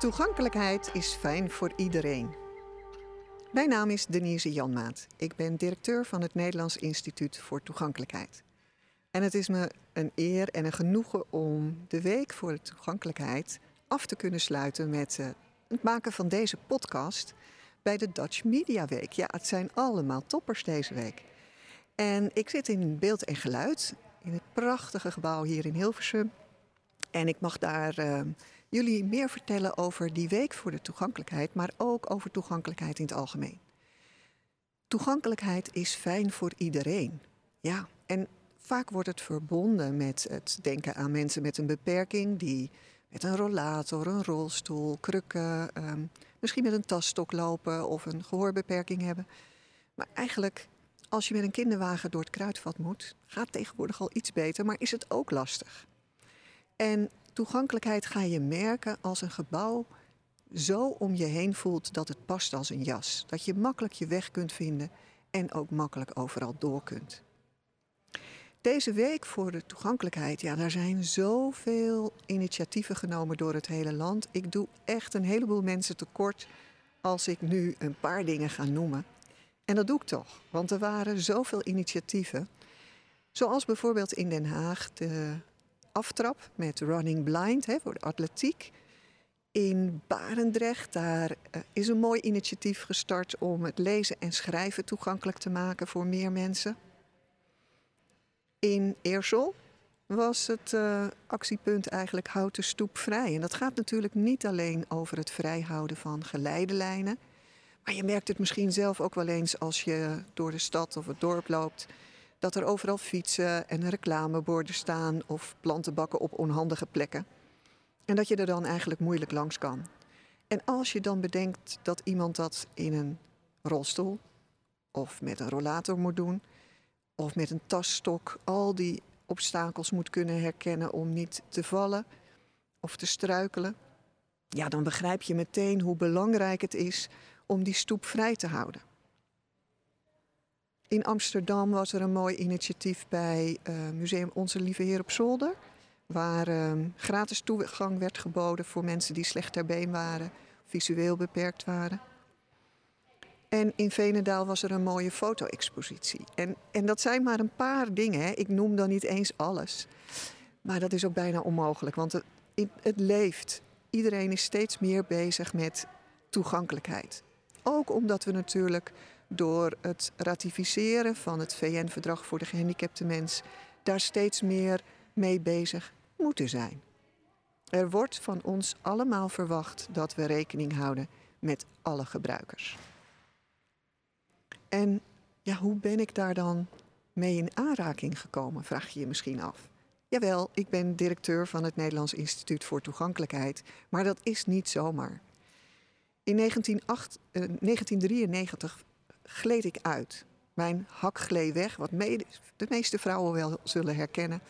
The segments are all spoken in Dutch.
Toegankelijkheid is fijn voor iedereen. Mijn naam is Denise Janmaat. Ik ben directeur van het Nederlands Instituut voor Toegankelijkheid. En het is me een eer en een genoegen om de Week voor Toegankelijkheid af te kunnen sluiten met uh, het maken van deze podcast bij de Dutch Media Week. Ja, het zijn allemaal toppers deze week. En ik zit in beeld en geluid in het prachtige gebouw hier in Hilversum. En ik mag daar uh, jullie meer vertellen over die week voor de toegankelijkheid, maar ook over toegankelijkheid in het algemeen. Toegankelijkheid is fijn voor iedereen. Ja, en vaak wordt het verbonden met het denken aan mensen met een beperking die met een rollator, een rolstoel, krukken, um, misschien met een tasstok lopen of een gehoorbeperking hebben. Maar eigenlijk, als je met een kinderwagen door het kruidvat moet, gaat tegenwoordig al iets beter, maar is het ook lastig. En toegankelijkheid ga je merken als een gebouw zo om je heen voelt dat het past als een jas. Dat je makkelijk je weg kunt vinden en ook makkelijk overal door kunt. Deze week voor de toegankelijkheid, ja, daar zijn zoveel initiatieven genomen door het hele land. Ik doe echt een heleboel mensen tekort als ik nu een paar dingen ga noemen. En dat doe ik toch, want er waren zoveel initiatieven. Zoals bijvoorbeeld in Den Haag de aftrap met Running Blind hè, voor de atletiek. In Barendrecht, daar uh, is een mooi initiatief gestart om het lezen en schrijven toegankelijk te maken voor meer mensen. In Eersel was het uh, actiepunt eigenlijk houd de stoep vrij. En dat gaat natuurlijk niet alleen over het vrijhouden van geleidelijnen. Maar je merkt het misschien zelf ook wel eens als je door de stad of het dorp loopt. Dat er overal fietsen en reclameborden staan of plantenbakken op onhandige plekken. En dat je er dan eigenlijk moeilijk langs kan. En als je dan bedenkt dat iemand dat in een rolstoel of met een rollator moet doen, of met een tasstok al die obstakels moet kunnen herkennen om niet te vallen of te struikelen, ja, dan begrijp je meteen hoe belangrijk het is om die stoep vrij te houden. In Amsterdam was er een mooi initiatief bij uh, Museum Onze Lieve Heer op Zolder, waar uh, gratis toegang werd geboden voor mensen die slecht ter been waren, visueel beperkt waren. En in Venendaal was er een mooie foto-expositie. En, en dat zijn maar een paar dingen. Hè. Ik noem dan niet eens alles. Maar dat is ook bijna onmogelijk, want het, het leeft. Iedereen is steeds meer bezig met toegankelijkheid. Ook omdat we natuurlijk door het ratificeren van het VN-verdrag voor de gehandicapte mens daar steeds meer mee bezig moeten zijn. Er wordt van ons allemaal verwacht dat we rekening houden met alle gebruikers. En ja, hoe ben ik daar dan mee in aanraking gekomen, vraag je je misschien af. Jawel, ik ben directeur van het Nederlands Instituut voor Toegankelijkheid, maar dat is niet zomaar. In 1908, eh, 1993 gleed ik uit. Mijn hak gleed weg, wat de meeste vrouwen wel zullen herkennen,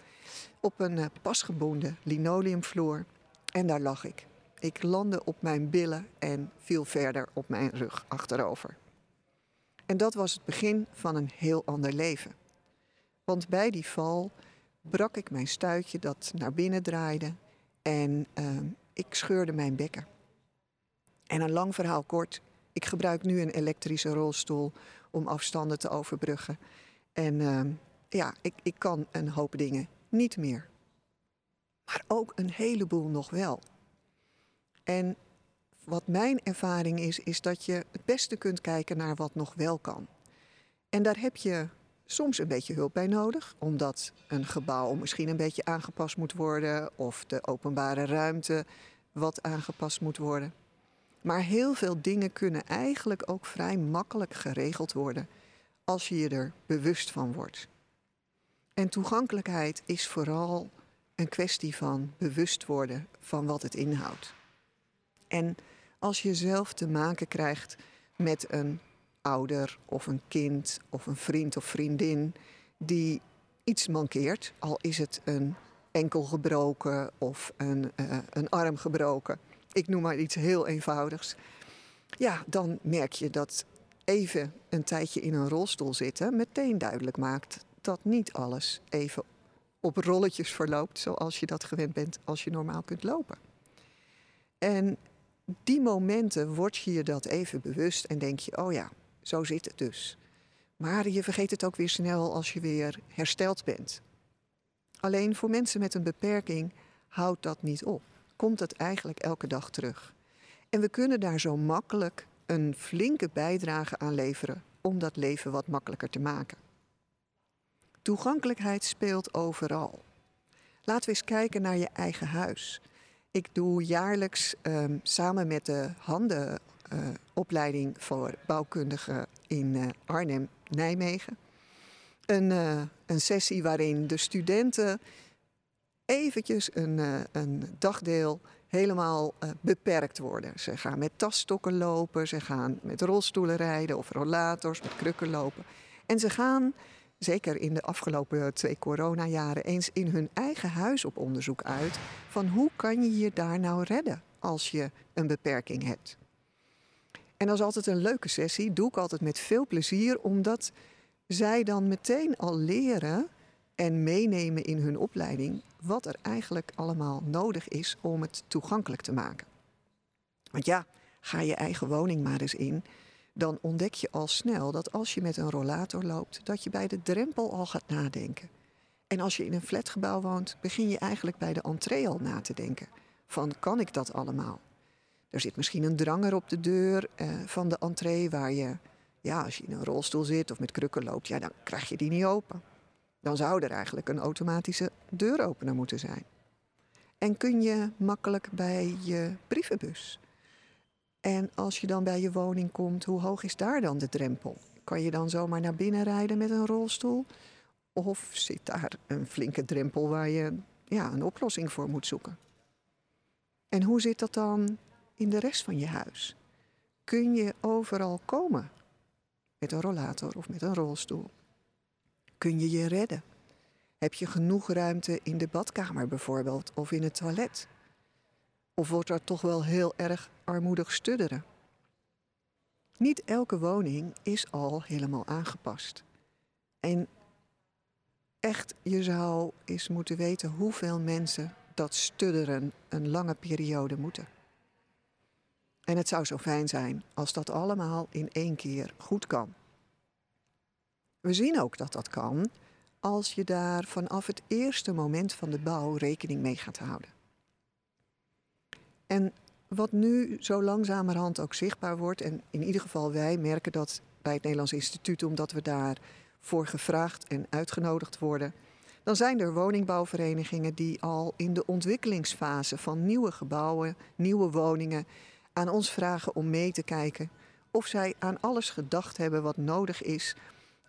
op een uh, pasgeboende linoleumvloer. En daar lag ik. Ik landde op mijn billen en viel verder op mijn rug achterover. En dat was het begin van een heel ander leven. Want bij die val brak ik mijn stuitje dat naar binnen draaide en uh, ik scheurde mijn bekken. En een lang verhaal kort, ik gebruik nu een elektrische rolstoel om afstanden te overbruggen. En uh, ja, ik, ik kan een hoop dingen niet meer. Maar ook een heleboel nog wel. En wat mijn ervaring is, is dat je het beste kunt kijken naar wat nog wel kan. En daar heb je soms een beetje hulp bij nodig, omdat een gebouw misschien een beetje aangepast moet worden of de openbare ruimte wat aangepast moet worden. Maar heel veel dingen kunnen eigenlijk ook vrij makkelijk geregeld worden als je je er bewust van wordt. En toegankelijkheid is vooral een kwestie van bewust worden van wat het inhoudt. En als je zelf te maken krijgt met een ouder of een kind of een vriend of vriendin die iets mankeert, al is het een enkel gebroken of een, uh, een arm gebroken, ik noem maar iets heel eenvoudigs, ja, dan merk je dat even een tijdje in een rolstoel zitten meteen duidelijk maakt dat niet alles even op rolletjes verloopt zoals je dat gewend bent als je normaal kunt lopen. En die momenten word je je dat even bewust en denk je, oh ja, zo zit het dus. Maar je vergeet het ook weer snel als je weer hersteld bent. Alleen voor mensen met een beperking houdt dat niet op. Komt het eigenlijk elke dag terug. En we kunnen daar zo makkelijk een flinke bijdrage aan leveren om dat leven wat makkelijker te maken. Toegankelijkheid speelt overal. Laten we eens kijken naar je eigen huis. Ik doe jaarlijks um, samen met de handenopleiding uh, voor bouwkundigen in uh, Arnhem, Nijmegen. Een, uh, een, sessie waarin de studenten eventjes een, een dagdeel helemaal beperkt worden. Ze gaan met tasstokken lopen, ze gaan met rolstoelen rijden of rollators, met krukken lopen. En ze gaan zeker in de afgelopen twee coronajaren, eens in hun eigen huis op onderzoek uit van hoe kan je je daar nou redden als je een beperking hebt. En dat is altijd een leuke sessie, doe ik altijd met veel plezier, omdat zij dan meteen al leren en meenemen in hun opleiding wat er eigenlijk allemaal nodig is om het toegankelijk te maken. Want ja, ga je eigen woning maar eens in dan ontdek je al snel dat als je met een rollator loopt, dat je bij de drempel al gaat nadenken. En als je in een flatgebouw woont, begin je eigenlijk bij de entree al na te denken. Van kan ik dat allemaal? Er zit misschien een dranger op de deur eh, van de entree waar je, ja, als je in een rolstoel zit of met krukken loopt, ja, dan krijg je die niet open. Dan zou er eigenlijk een automatische deuropener moeten zijn. En kun je makkelijk bij je brievenbus en als je dan bij je woning komt, hoe hoog is daar dan de drempel? Kan je dan zomaar naar binnen rijden met een rolstoel? Of zit daar een flinke drempel waar je ja, een oplossing voor moet zoeken? En hoe zit dat dan in de rest van je huis? Kun je overal komen met een rollator of met een rolstoel? Kun je je redden? Heb je genoeg ruimte in de badkamer bijvoorbeeld of in het toilet? Of wordt dat toch wel heel erg armoedig studderen? Niet elke woning is al helemaal aangepast. En echt, je zou eens moeten weten hoeveel mensen dat studderen een lange periode moeten. En het zou zo fijn zijn als dat allemaal in één keer goed kan. We zien ook dat dat kan als je daar vanaf het eerste moment van de bouw rekening mee gaat houden. En wat nu zo langzamerhand ook zichtbaar wordt, en in ieder geval wij merken dat bij het Nederlands Instituut, omdat we daarvoor gevraagd en uitgenodigd worden, dan zijn er woningbouwverenigingen die al in de ontwikkelingsfase van nieuwe gebouwen, nieuwe woningen, aan ons vragen om mee te kijken of zij aan alles gedacht hebben wat nodig is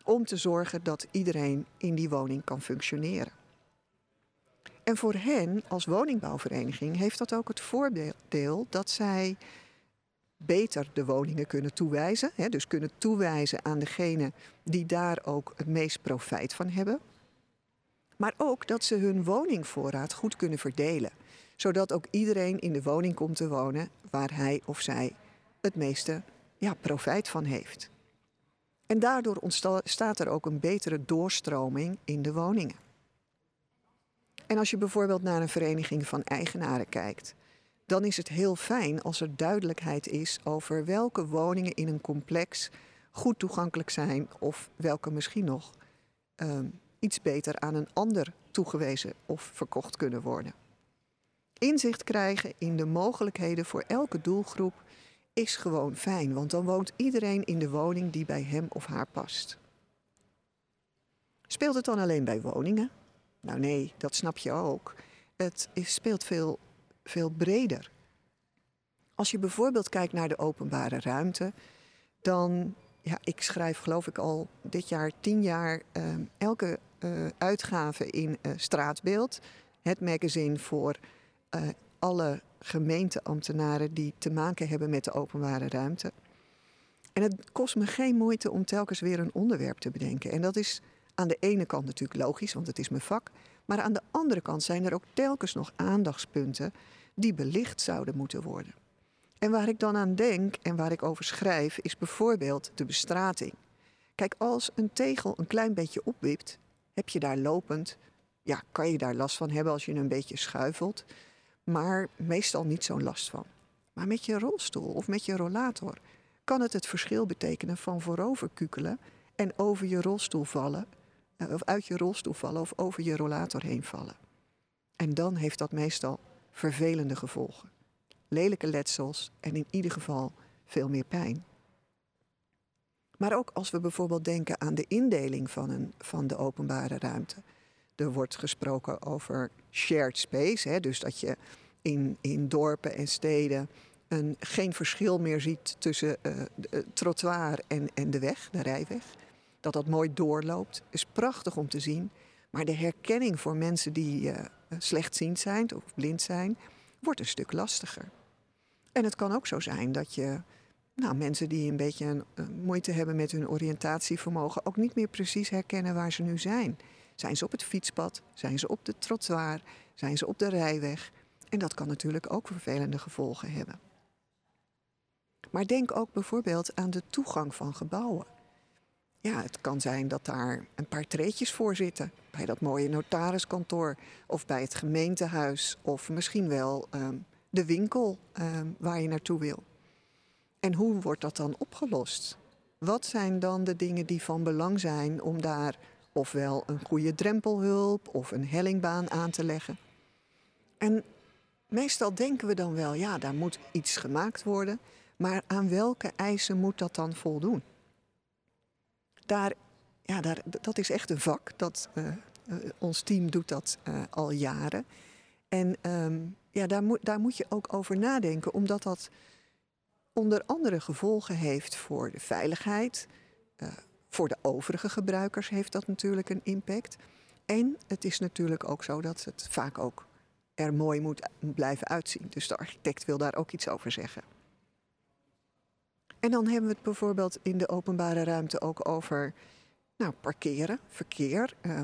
om te zorgen dat iedereen in die woning kan functioneren. En voor hen als woningbouwvereniging heeft dat ook het voordeel dat zij beter de woningen kunnen toewijzen. Hè, dus kunnen toewijzen aan degene die daar ook het meest profijt van hebben. Maar ook dat ze hun woningvoorraad goed kunnen verdelen. Zodat ook iedereen in de woning komt te wonen waar hij of zij het meeste ja, profijt van heeft. En daardoor ontstaat er ook een betere doorstroming in de woningen. En als je bijvoorbeeld naar een vereniging van eigenaren kijkt, dan is het heel fijn als er duidelijkheid is over welke woningen in een complex goed toegankelijk zijn of welke misschien nog uh, iets beter aan een ander toegewezen of verkocht kunnen worden. Inzicht krijgen in de mogelijkheden voor elke doelgroep is gewoon fijn, want dan woont iedereen in de woning die bij hem of haar past. Speelt het dan alleen bij woningen? Nou nee, dat snap je ook. Het speelt veel, veel breder. Als je bijvoorbeeld kijkt naar de openbare ruimte, dan, ja, ik schrijf geloof ik al dit jaar tien jaar uh, elke uh, uitgave in uh, Straatbeeld, het magazine voor alle gemeenteambtenaren die te maken hebben met de openbare ruimte. En het kost me geen moeite om telkens weer een onderwerp te bedenken. En dat is aan de ene kant natuurlijk logisch, want het is mijn vak. Maar aan de andere kant zijn er ook telkens nog aandachtspunten die belicht zouden moeten worden. En waar ik dan aan denk en waar ik over schrijf, is bijvoorbeeld de bestrating. Kijk, als een tegel een klein beetje opwipt, heb je daar lopend, ja, kan je daar last van hebben als je een beetje schuifelt, maar meestal niet zo'n last van. Maar met je rolstoel of met je rollator kan het het verschil betekenen van voorover kukelen en over je rolstoel vallen, eh, of uit je rolstoel vallen of over je rollator heen vallen. En dan heeft dat meestal vervelende gevolgen. Lelijke letsels en in ieder geval veel meer pijn. Maar ook als we bijvoorbeeld denken aan de indeling van, een, van de openbare ruimte. Er wordt gesproken over shared space, hè, dus dat je in, in dorpen en steden een, geen verschil meer ziet tussen het trottoir en, en de weg, de rijweg. Dat dat mooi doorloopt, is prachtig om te zien. Maar de herkenning voor mensen die uh, slechtziend zijn of blind zijn, wordt een stuk lastiger. En het kan ook zo zijn dat je nou, mensen die een beetje moeite hebben met hun oriëntatievermogen ook niet meer precies herkennen waar ze nu zijn. Zijn ze op het fietspad? Zijn ze op de trottoir? Zijn ze op de rijweg? En dat kan natuurlijk ook vervelende gevolgen hebben. Maar denk ook bijvoorbeeld aan de toegang van gebouwen. Ja, het kan zijn dat daar een paar treetjes voor zitten. Bij dat mooie notariskantoor of bij het gemeentehuis of misschien wel ehm, de winkel ehm, waar je naartoe wil. En hoe wordt dat dan opgelost? Wat zijn dan de dingen die van belang zijn om daar ofwel een goede drempelhulp of een hellingbaan aan te leggen? En meestal denken we dan wel, ja, daar moet iets gemaakt worden, maar aan welke eisen moet dat dan voldoen? Daar, ja, daar, dat is echt een vak. Dat, uh, uh, ons team doet dat uh, al jaren. En um, ja, daar, moet, daar moet je ook over nadenken, omdat dat onder andere gevolgen heeft voor de veiligheid. Voor de overige gebruikers heeft dat natuurlijk een impact. En het is natuurlijk ook zo dat het vaak ook er mooi moet blijven uitzien. Dus de architect wil daar ook iets over zeggen. En dan hebben we het bijvoorbeeld in de openbare ruimte ook over nou, parkeren, verkeer. Uh,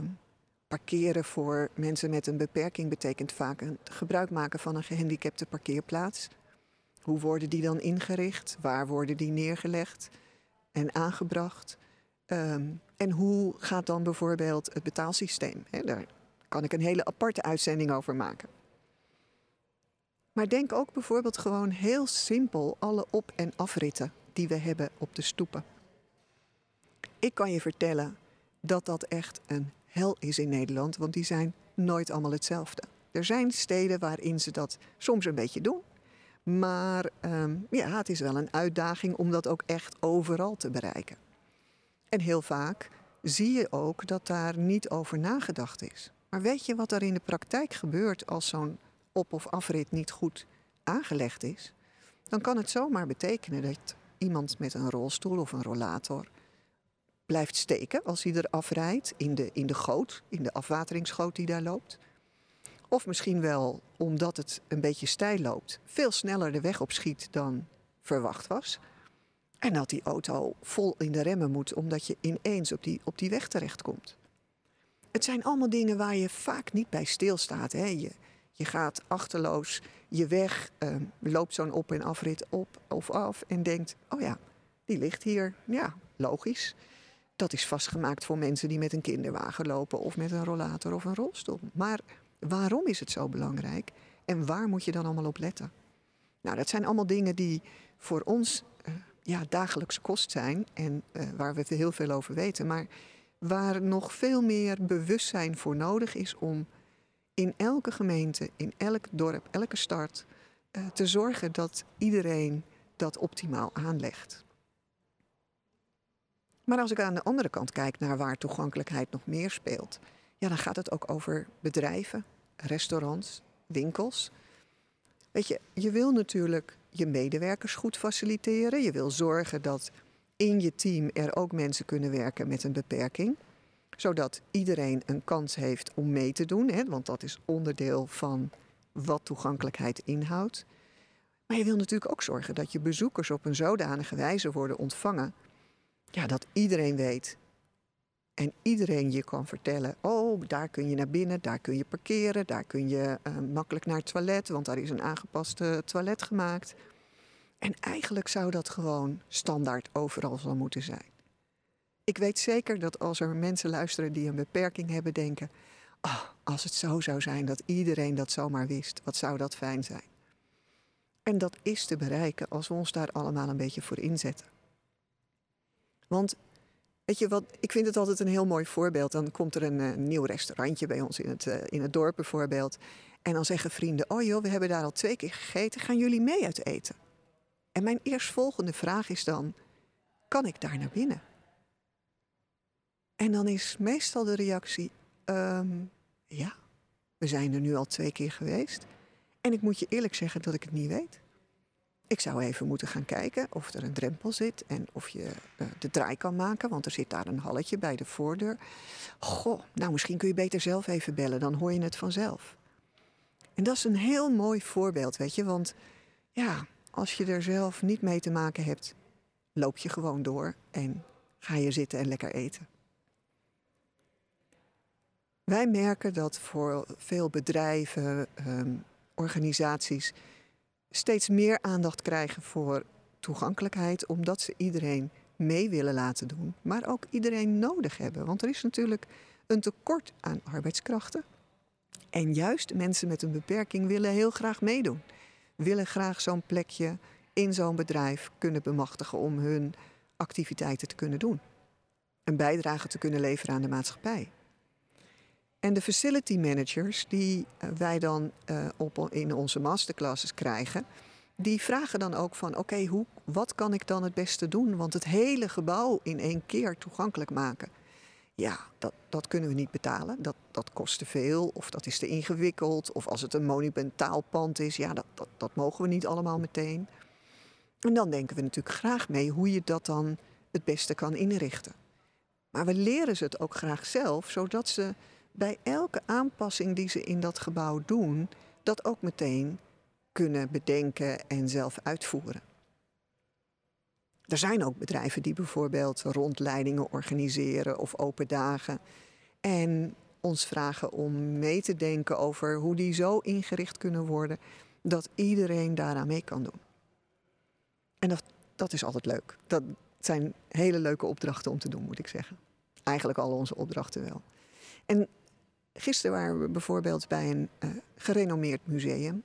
parkeren voor mensen met een beperking betekent vaak een gebruik maken van een gehandicapte parkeerplaats. Hoe worden die dan ingericht? Waar worden die neergelegd en aangebracht? Um, en hoe gaat dan bijvoorbeeld het betaalsysteem? Daar kan ik een hele aparte uitzending over maken. Maar denk ook bijvoorbeeld gewoon heel simpel alle op- en afritten die we hebben op de stoepen. Ik kan je vertellen dat dat echt een hel is in Nederland, want die zijn nooit allemaal hetzelfde. Er zijn steden waarin ze dat soms een beetje doen. Maar um, ja, het is wel een uitdaging om dat ook echt overal te bereiken. En heel vaak zie je ook dat daar niet over nagedacht is. Maar weet je wat er in de praktijk gebeurt als zo'n op- of afrit niet goed aangelegd is? Dan kan het zomaar betekenen dat iemand met een rolstoel of een rollator blijft steken als hij er afrijdt in de, in de goot, in de afwateringsgoot die daar loopt. Of misschien wel omdat het een beetje steil loopt, veel sneller de weg op schiet dan verwacht was. En dat die auto vol in de remmen moet, omdat je ineens op die, op die weg terechtkomt. Het zijn allemaal dingen waar je vaak niet bij stilstaat. Hè? Je, je gaat achterloos je weg, uh, loopt zo'n op- en afrit op of af en denkt: oh ja, die ligt hier. Ja, logisch. Dat is vastgemaakt voor mensen die met een kinderwagen lopen of met een rollator of een rolstoel. Maar waarom is het zo belangrijk en waar moet je dan allemaal op letten? Nou, dat zijn allemaal dingen die voor ons ja, dagelijks kost zijn en uh, waar we heel veel over weten, maar waar nog veel meer bewustzijn voor nodig is om in elke gemeente, in elk dorp, elke stad uh, te zorgen dat iedereen dat optimaal aanlegt. Maar als ik aan de andere kant kijk naar waar toegankelijkheid nog meer speelt, ja, dan gaat het ook over bedrijven, restaurants, winkels. Weet je, je wil natuurlijk je medewerkers goed faciliteren. Je wil zorgen dat in je team er ook mensen kunnen werken met een beperking. Zodat iedereen een kans heeft om mee te doen. Hè? Want dat is onderdeel van wat toegankelijkheid inhoudt. Maar je wil natuurlijk ook zorgen dat je bezoekers op een zodanige wijze worden ontvangen. Ja, dat iedereen weet. En iedereen je kan vertellen: oh, daar kun je naar binnen, daar kun je parkeren, daar kun je uh, makkelijk naar het toilet, want daar is een aangepaste toilet gemaakt. En eigenlijk zou dat gewoon standaard overal zo moeten zijn. Ik weet zeker dat als er mensen luisteren die een beperking hebben, denken: oh, als het zo zou zijn dat iedereen dat zomaar wist, wat zou dat fijn zijn. En dat is te bereiken als we ons daar allemaal een beetje voor inzetten. Want weet je wat, ik vind het altijd een heel mooi voorbeeld. Dan komt er een, een nieuw restaurantje bij ons in het, uh, in het dorp bijvoorbeeld. En dan zeggen vrienden: Oh joh, we hebben daar al twee keer gegeten. Gaan jullie mee uit eten? En mijn eerstvolgende vraag is dan: Kan ik daar naar binnen? En dan is meestal de reactie: um, Ja, we zijn er nu al twee keer geweest. En ik moet je eerlijk zeggen dat ik het niet weet. Ik zou even moeten gaan kijken of er een drempel zit en of je uh, de draai kan maken, want er zit daar een halletje bij de voordeur. Goh, nou misschien kun je beter zelf even bellen, dan hoor je het vanzelf. En dat is een heel mooi voorbeeld, weet je, want ja, als je er zelf niet mee te maken hebt, loop je gewoon door en ga je zitten en lekker eten. Wij merken dat voor veel bedrijven, um, organisaties steeds meer aandacht krijgen voor toegankelijkheid, omdat ze iedereen mee willen laten doen, maar ook iedereen nodig hebben. Want er is natuurlijk een tekort aan arbeidskrachten. En juist mensen met een beperking willen heel graag meedoen. Willen graag zo'n plekje in zo'n bedrijf kunnen bemachtigen om hun activiteiten te kunnen doen. Een bijdrage te kunnen leveren aan de maatschappij. En de facility managers die eh, wij dan uh, op, in onze masterclasses krijgen, die vragen dan ook van oké, hoe wat kan ik dan het beste doen? Want het hele gebouw in één keer toegankelijk maken. Ja, dat, dat kunnen we niet betalen. Dat, dat kost te veel of dat is te ingewikkeld. Of als het een monumentaal pand is, ja, dat, dat, dat mogen we niet allemaal meteen. En dan denken we natuurlijk graag mee hoe je dat dan het beste kan inrichten. Maar we leren ze het ook graag zelf, zodat ze bij elke aanpassing die ze in dat gebouw doen, dat ook meteen kunnen bedenken en zelf uitvoeren. Er zijn ook bedrijven die bijvoorbeeld rondleidingen organiseren of open dagen. En ons vragen om mee te denken over hoe die zo ingericht kunnen worden dat iedereen daaraan mee kan doen. En dat, dat is altijd leuk. Dat zijn hele leuke opdrachten om te doen, moet ik zeggen. Eigenlijk al onze opdrachten wel. En Gisteren waren we bijvoorbeeld bij een uh, gerenommeerd museum.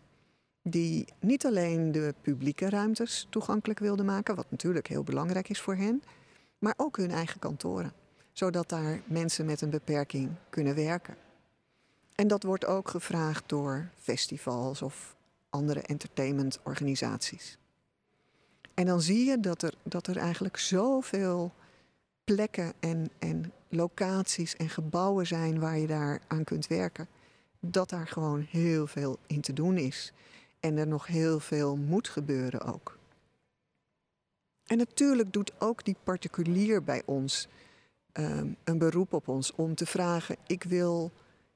Die niet alleen de publieke ruimtes toegankelijk wilde maken, wat natuurlijk heel belangrijk is voor hen, maar ook hun eigen kantoren. Zodat daar mensen met een beperking kunnen werken. En dat wordt ook gevraagd door festivals of andere entertainmentorganisaties. En dan zie je dat er, dat er eigenlijk zoveel plekken en, en locaties en gebouwen zijn waar je daar aan kunt werken. Dat daar gewoon heel veel in te doen is. En er nog heel veel moet gebeuren ook. En natuurlijk doet ook die particulier bij ons um, een beroep op ons om te vragen: ik wil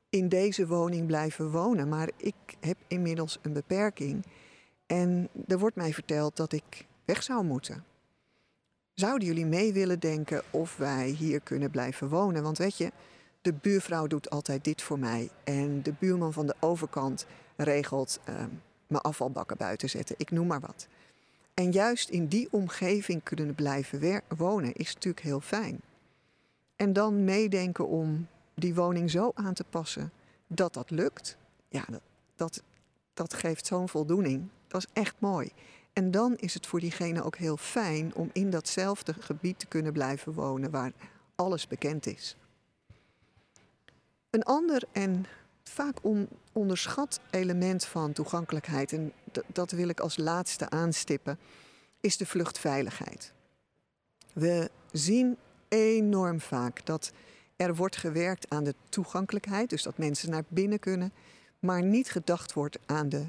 in deze woning blijven wonen, maar ik heb inmiddels een beperking. En er wordt mij verteld dat ik weg zou moeten. Zouden jullie mee willen denken of wij hier kunnen blijven wonen? Want weet je, de buurvrouw doet altijd dit voor mij. En de buurman van de overkant regelt uh, mijn afvalbakken buiten zetten. Ik noem maar wat. En juist in die omgeving kunnen blijven wonen is natuurlijk heel fijn. En dan meedenken om die woning zo aan te passen dat dat lukt. Ja, dat, dat, dat geeft zo'n voldoening. Dat is echt mooi. En dan is het voor diegene ook heel fijn om in datzelfde gebied te kunnen blijven wonen waar alles bekend is. Een ander en vaak on onderschat element van toegankelijkheid, en dat wil ik als laatste aanstippen, is de vluchtveiligheid. We zien enorm vaak dat er wordt gewerkt aan de toegankelijkheid, dus dat mensen naar binnen kunnen, maar niet gedacht wordt aan de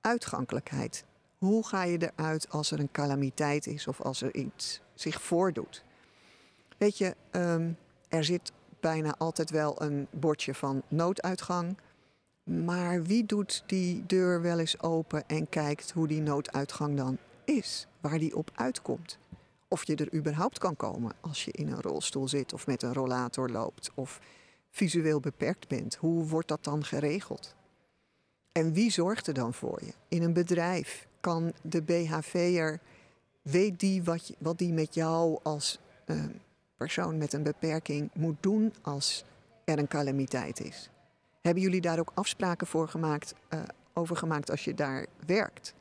uitgankelijkheid hoe ga je eruit als er een calamiteit is of als er iets zich voordoet? Weet je, um, er zit bijna altijd wel een bordje van nooduitgang. Maar wie doet die deur wel eens open en kijkt hoe die nooduitgang dan is, waar die op uitkomt? Of je er überhaupt kan komen als je in een rolstoel zit of met een rollator loopt of visueel beperkt bent. Hoe wordt dat dan geregeld? En wie zorgt er dan voor je? In een bedrijf kan de BHV'er, weet die wat, die met jou als uh, persoon met een beperking moet doen als er een calamiteit is? Hebben jullie daar ook afspraken voor gemaakt, uh, over gemaakt als je daar werkt?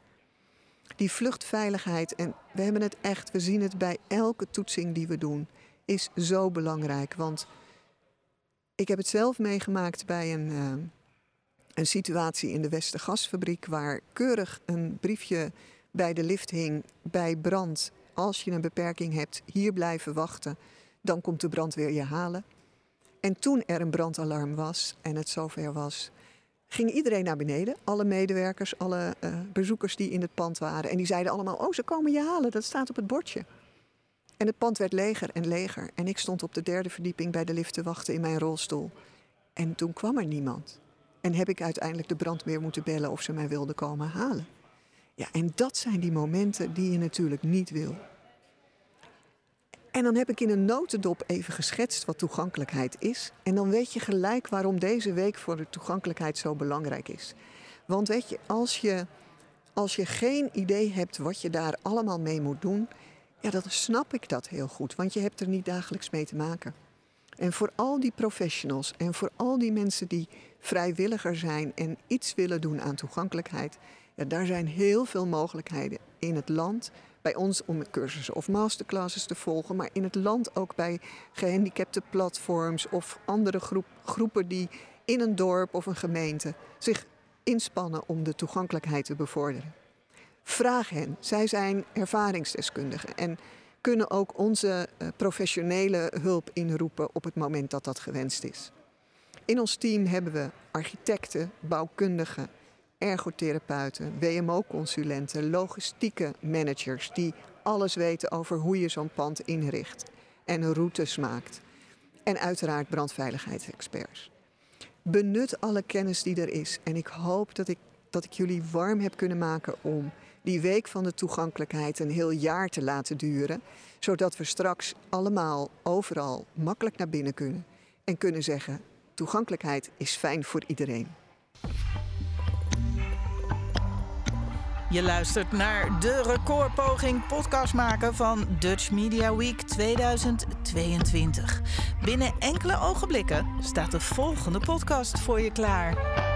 Die vluchtveiligheid, en we hebben het echt, we zien het bij elke toetsing die we doen, is zo belangrijk. Want ik heb het zelf meegemaakt bij een, uh, een situatie in de Westergasfabriek, waar keurig een briefje bij de lift hing bij brand. Als je een beperking hebt, hier blijven wachten, dan komt de brandweer je halen. En toen er een brandalarm was en het zover was, ging iedereen naar beneden. Alle medewerkers, alle uh, bezoekers die in het pand waren. En die zeiden allemaal: Oh, ze komen je halen, dat staat op het bordje. En het pand werd leger en leger. En ik stond op de derde verdieping bij de lift te wachten in mijn rolstoel. En toen kwam er niemand. En heb ik uiteindelijk de brandweer moeten bellen of ze mij wilden komen halen. Ja, en dat zijn die momenten die je natuurlijk niet wil. En dan heb ik in een notendop even geschetst wat toegankelijkheid is. En dan weet je gelijk waarom deze week voor de toegankelijkheid zo belangrijk is. Want weet je, als je, als je geen idee hebt wat je daar allemaal mee moet doen, ja, dan snap ik dat heel goed. Want je hebt er niet dagelijks mee te maken. En voor al die professionals en voor al die mensen die vrijwilliger zijn en iets willen doen aan toegankelijkheid, ja, daar zijn heel veel mogelijkheden in het land bij ons om cursussen of masterclasses te volgen, maar in het land ook bij gehandicapte platforms of andere groep, groepen die in een dorp of een gemeente zich inspannen om de toegankelijkheid te bevorderen. Vraag hen, zij zijn ervaringsdeskundigen en kunnen ook onze uh, professionele hulp inroepen op het moment dat dat gewenst is. In ons team hebben we architecten, bouwkundigen, ergotherapeuten, WMO-consulenten, logistieke managers die alles weten over hoe je zo'n pand inricht en routes maakt. En uiteraard brandveiligheidsexperts. Benut alle kennis die er is. En ik hoop dat ik, dat ik jullie warm heb kunnen maken om die week van de toegankelijkheid een heel jaar te laten duren. Zodat we straks allemaal overal makkelijk naar binnen kunnen. En kunnen zeggen: toegankelijkheid is fijn voor iedereen. Je luistert naar de recordpoging podcast maken van Dutch Media Week 2022. Binnen enkele ogenblikken staat de volgende podcast voor je klaar.